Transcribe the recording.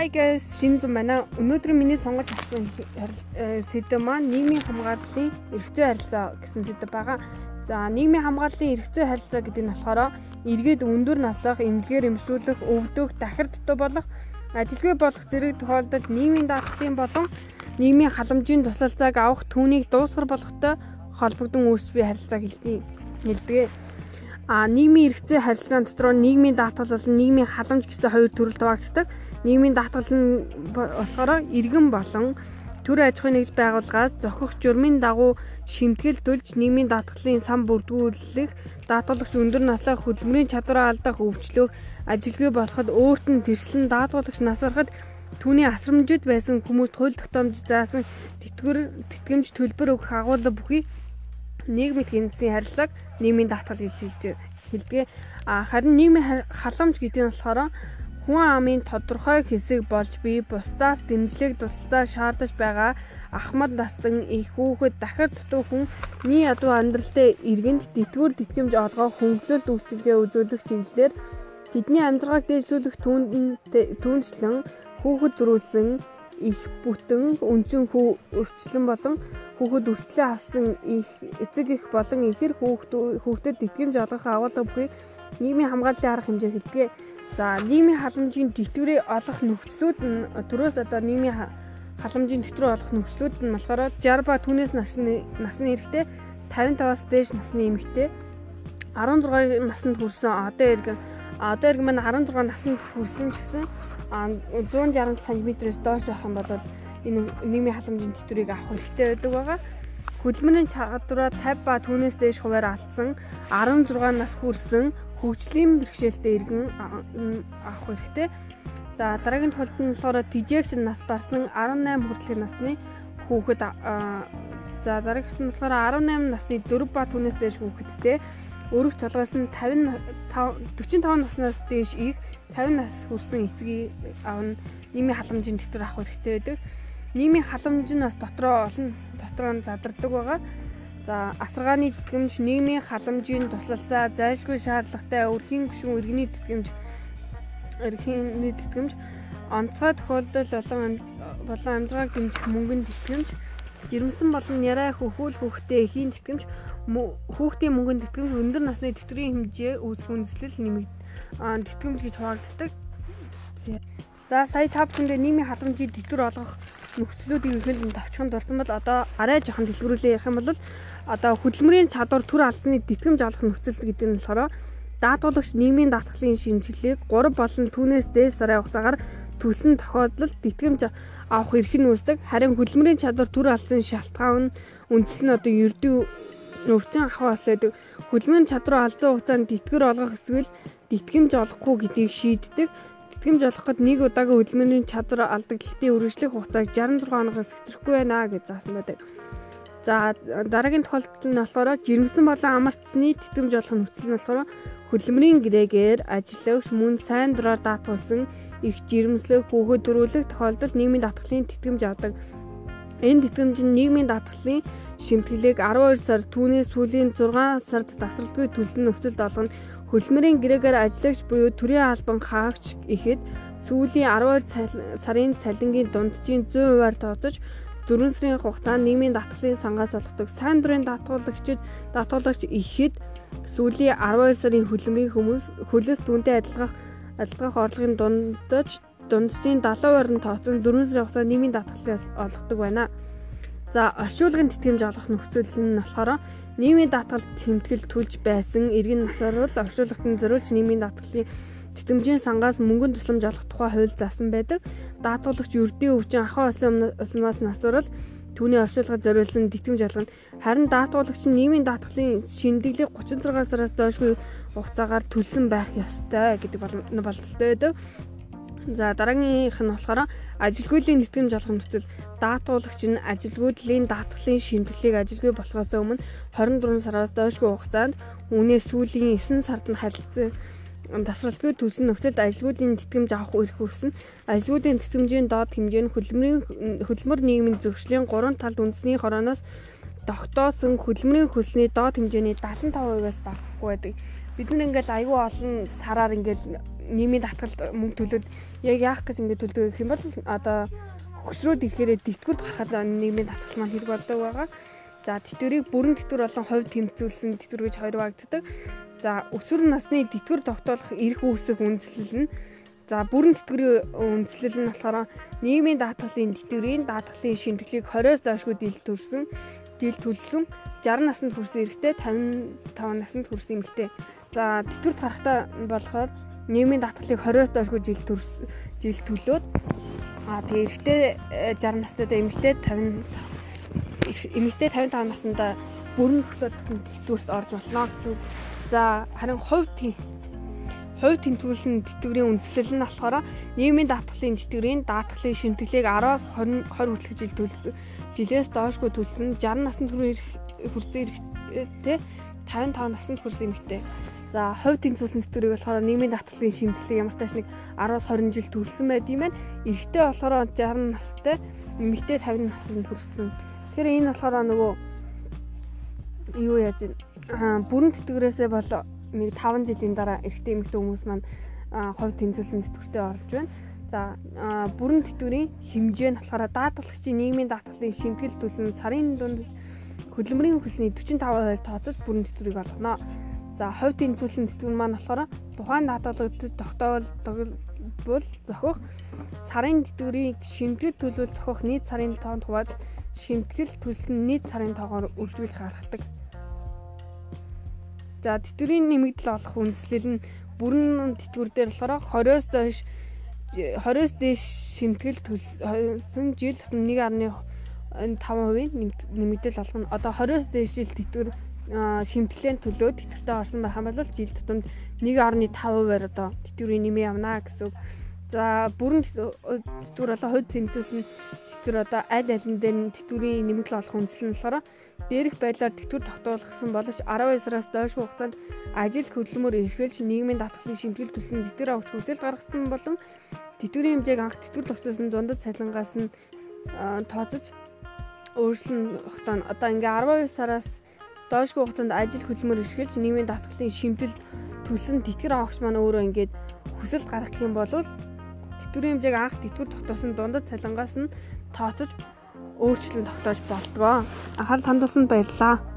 Hi guys, шинэ зам байна. Өнөөдөр миний сонгож авсан сэдэв маань нийгмийн хамгааллын эрхцээ харилцаа гэсэн сэдэв байгаа. За, нийгмийн хамгааллын эрхцээ харилцаа гэдэг нь болохоор эргээд өндөр наслах, эмнэлгээр эмшүүлэх, өвдөх, дахир дутуу болох, ажилгүй болох зэрэг тохиолдолд нийгмийн даатгалын болон нийгмийн халамжийн тусалцааг авах түүнийг дуусгар болгохтой холбогдсон үүс бий харилцааг хэлдэг. А нийгмийн эрхцээ харилцаан дотор нийгмийн даатгал болон нийгмийн халамж гэсэн хоёр төрөл хуваагддаг нийгмийн даатгал нь болохоор иргэн болон төр аж ахуйн нэгж байгууллагаас зохих журмын дагуу шимтгэл төлж нийгмийн даатгалын сан бүрдүүлэх даатгалагч өндөр наслаа хөдөлмөрийн чадвараа алдах өвчлөх ажилгүй болоход өөрт нь тэршлэн даатгалагч насарахад түүний асрамжид байсан хүмүүст хууль тогтоомж заасан тэтгэр тэтгэмж төлбөр өгөх агуулга бүхий нийгмийн гинсийн харилцааг нийгмийн даатгал гэж хэлдэг. Харин нийгмийн халамж гэдэг нь болохоор хүн амын тодорхой хэсэг болж бий бусдаас дэмжлэг тусдаа шаардаж байгаа ахмад настан их хүүхэд дахир дутуу хүнний ядуу амьдралтай иргэнд тэтгэвэр тэтгэмж олгоо хөнгөлөлт үйлчилгээ үзүүлэх чиглэлээр тэдний амьдралыг дэвшлүүлэх түүнчлэн хүүхэд зөрүүлсэн их бүтэн өнцөн хүү өрчлөн болон хүүхэд өрчлөө авсан их эцэг их болон ихэр хүүхдэд тэтгэмж олгох агуулга бүхий нийгмийн хамгааллын арга хэмжээ хэлдэг. За нийгмийн халамжийн тэтгэврийг олох нөхцлүүд нь төрөөс одоо нийгмийн халамжийн тэтгэврийг олох нөхцлүүд нь болохоор 60 ба түүнээс насны насны эрэгтэй 55-аас дээш насны эмэгтэй 16 наснд хүрсэн одоо иргэн одоо иргэн маань 16 наснд хүрсэн гэсэн 160 см-ээс доош байх юм бол энэ нийгмийн халамжийн тэтгэврийг авах хэрэгтэй байдаг байгаа. Хөдөлмөрийн чадвараа 50 ба түүнээс дээш хуваар алдсан 16 нас хүрсэн хөгжлийн бэрхшээлтэй иргэн авах хэрэгтэй. За дараагийн тулд нь болохоор TJX нас барсан 18 хүртэлх насны хүүхэд за дараагийнх нь болохоор 18 насны 4 ба түүнээс дээш хүүхэдтэй өргөх толгоос нь 55 45 наснаас дээш их 50 нас хүрсэн эцгийг авна нийгмийн халамжийн дэвтэр авах хэрэгтэй байдаг. Нийгмийн халамж нь бас дотроо олон дотроо нь задардаг байгаа. За асаргааны тэтгэмж, нийгмийн халамжийн туслалцаа, зайлшгүй шаардлагатай өрхийн гүшүүн иргэний тэтгэмж, эрхийн тэтгэмж, онцгой тохиолдол болон болон амжиргааг дэмжих мөнгөнд тэтгэмж, жирэмсэн болон яриа хөхүүл хүүхдээ эхийн тэтгэмж, хүүхдийн мөнгөнд тэтгэмж, өндөр насны тэтгэврийн хэмжээ үүсэх үндэслэл нэмэгд тэтгэмж гэж хуваагддаг. За сая та бүхэндээ нийгмийн халамжийг тэтгэвэр олгох нөхцлүүдийг ихэнд товчхон дурсан бол одоо арай жоохон дэлгэрүүлээ ярих юм бол одоо хөдөлмөрийн чадвар төр алдсны тэтгэмж олох нөхцөл гэдэг нь болохоор даатгуулагч нийгмийн даатгалын шимтгэлийг 3 болон түүнээс дээш сарын хугацаагаар төлсөн тохиолдолд тэтгэмж авах эрх нь үүсдэг. Харин хөдөлмөрийн чадвар төр алдсан шалтгаан нь үндсэл нь одоо ердөө өвчин ахуй болсон. Хөдөлмөрийн чадвар алдсан хугацаанд тэтгэр олгох эсвэл тэтгэмж олохгүй гэдгийг шийддэг. Тэтгэмж олоход нэг удаагийн хөдөлмөрийн чадвар алдагдлын үргэлжлэх хугацааг 66 хоногоос хэтрэхгүй байна гэж заасан байдаг. За дараагийн тохиолдол нь болохоор жирэмсэн болон амарцны тэтгэмж олох нөхцөл нь болохоор хөдөлмөрийн гэрээгээр ажиллагч мөн сайн дураар даатгуулсан их жирэмслэх хүүхэд төрүүлэх тохиолдолд нийгмийн даатгалын тэтгэмж авдаг. Энэ тэтгэмж нь нийгмийн даатгалын шимтгэлийг 12 сар түүний сүүлийн 6 сард тасралтгүй төлсөн нөхцөлд олгоно Хөдөлмөрийн гэрээгээр ажиллагч буюу төрийн албан хаагч ихэд сүүлийн 12 сарын цалингийн дунджийн 100%-аар тооцож 4 сарын хугацаанд нийгмийн даатгалын сангаас олгодог. Сайн дурын даатгуулагчид даатгуулагч ихэд сүүлийн 12 сарын хөдөлмөрийн хүмүүс хөлөөс түүнтэй адилгах адилгах орлогын дундаж дунджийн 70% нь тооцсон 4 сарын хугацаанд нийгмийн даатгалаас олгодог байна. За орчуулгын тэтгэмж олох нөхцөл нь болохоор нийгмийн даатгалд тэмтгэл төлж байсан иргэн насварвал оршуулагтанд зориулж нийгмийн даатгалын тэтгэмжийн сангаас мөнгөнд тусламж олох тухай хууль заасан байдаг. Даатгуулагч ердийн өвчин ахуй улмаас насварвал түүний оршуулгад зориулсан тэтгэмж олгоно. Харин даатгуулагч нь нийгмийн даатгалын шимдэглийг 36 сараас доошгүй хугацаагаар төлсөн байх ёстой гэдэг бололтой байдаг. За дараагийнх нь болохоор ажилгүйдлийн нэтгэмж олох нөхцөл даатгуулагч нь ажилгүйдлийн даатгалын шимтгэлийг ажилгүй болохоос өмнө 24 сараас доошгүй хугацаанд үүнээс сүүлийн 9 сард нь харилцан тасралтгүй төлсөн нөхцөлд ажилгүйдлийн тэтгэмж авах эрх хүрсэн. Ажилгүйдлийн тэтгэмжийн доод хэмжээ нь хөдөлмөрийн хөдөлмөр нийгмийн зөвшлийн 3 талд үндэсний хорооноос тогтоосон хөдөлмөрийн хөлсний доод хэмжээний 75%-аас багахгүй байдаг. Бид нар ингээл аюу олон сараар ингээл нийгмийн татгалд мөнгө төлөөд яг яах гэж ингээд төлдөг гэх юм бол одоо хөсрөөд ирэхээр тэтгэврд гарахад нийгмийн татгал маань хэрэг болдог байгаа. За тэтгэврийг бүрэн тэтгэвэр болон хувь тэмцүүлсэн тэтгэвэр гэж хоёр багтдаг. За өсвөр насны тэтгэвэр тогтоолох эрх үүсэх үндэслэл нь За бүрэн тэтгэврийн үндэслэл нь болохоор нийгмийн даатгалын тэтгэврийн даатгалын шимтгэлийг 20-оос доошгүй дил төрсөн жил төлсөн 60 наснд хүрсэн эрэгтэй 55 наснд хүрсэн эмэгтэй. За тэтгэврт гарахтаа болохоор нийгмийн даатгалыг 20-оос доошгүй жил төрсөн жил төлөөд аа тэгээ эрэгтэй 60 настай эмэгтэй 50 эмэгтэй 55 наснда бүрэн тогтоодсон тэтгэврт орж болно гэсэн. За харин хувь хувь тэмдэглэлийн тэтгэврийн үндэслэл нь болохоор нийгмийн даатгалын тэтгэврийн даатгалын шимтгэлийг 10-аас 20 20 хүртэлх жил жилээс доошгүй төлсөн 60 наснд хүрсэн эрэгтэй 55 наснд хүрсэн эмэгтэй. За хувь тэмцүүлсэн тэтгэврийг болохоор нийгмийн даатгалын шимтгэлийг ямар тааш нэг 10-аас 20 жил төлсөн байд юм байна. Эрэгтэй болохоор 60 настай, эмэгтэй 50 наснд хүрсэн. Тэгэхээр энэ болохоор нөгөө юу яаж вэ? Бүрэн тэтгэврээсээ болоо нэг 5 жилийн дараа эрэгтэй эмэгтэй хүмүүс маань хувь тэнцвэлсэн тэтгэвртээ орж байна. За бүрэн тэтгэврийн хэмжээ нь болохоор даатгалагчийн нийгмийн даатгалын шимтгэл төлсөн сарын дунд хөдөлмөрийн хөлсний 45% тооцож бүрэн тэтгэврийг олгоно. За хувь тэнцвэлсэн тэтгэвэр маань болохоор тухайн даатгалагдаж тогтоолдог бол зохих сарын тэтгэврийн шимтгэл төлөвлөлт зохих нийт сарын тоонд хувааж шимтгэл төлсөн нийт сарын тоогоор үржүүлж гаргадаг. За тэтгэврийн нэмэгдэл олох үндслэл нь бүрэн тэтгэвэр дээр болохоор 20-оос доош 20-оос дээш шимтгэл төлсөн жил 1.5%-ийн нэмэгдэл олгоно. Одоо 20-оос дээш жил тэтгэвэр шимтгэлэн төлөө тэтгэвртэ орсон байх юм бол жил тутамд 1.5%-аар одоо тэтгэврийн нэмээ явна гэсэн. За бүрэн тэтгэвэр болоо хувьд тэмцүүлсэн тэтгэвэр одоо аль алин дээр тэтгэврийн нэмэгдэл олох үндсэл нь болохоор Дээрх байдлаар тэтгэвэр тогтоолгосон боловч 12 сараас доошгүй хугацаанд ажил хөдөлмөр эрхэлж нийгмийн даатгалын шимтгэл төлсөн тэтгэвэр авах хүсэл гаргасан болон тэтгэврийн хэмжээг анх тэтгэвэр тогтоосон дундад цалингаас нь тооцож өөрчлөн тогтооно. Одоо ингээ 12 сараас доошгүй хугацаанд ажил хөдөлмөр эрхэлж нийгмийн даатгалын шимтэл төлсөн тэтгэвэр авахч маань өөрөө ингээд хүсэл гаргах юм бол тэтгэврийн хэмжээг анх тэтгэвэр тогтоосон дундад цалингаас нь тооцож өөрчлөлт тогтоож болтгоо. Анхаарал хандуулсанд баярлалаа.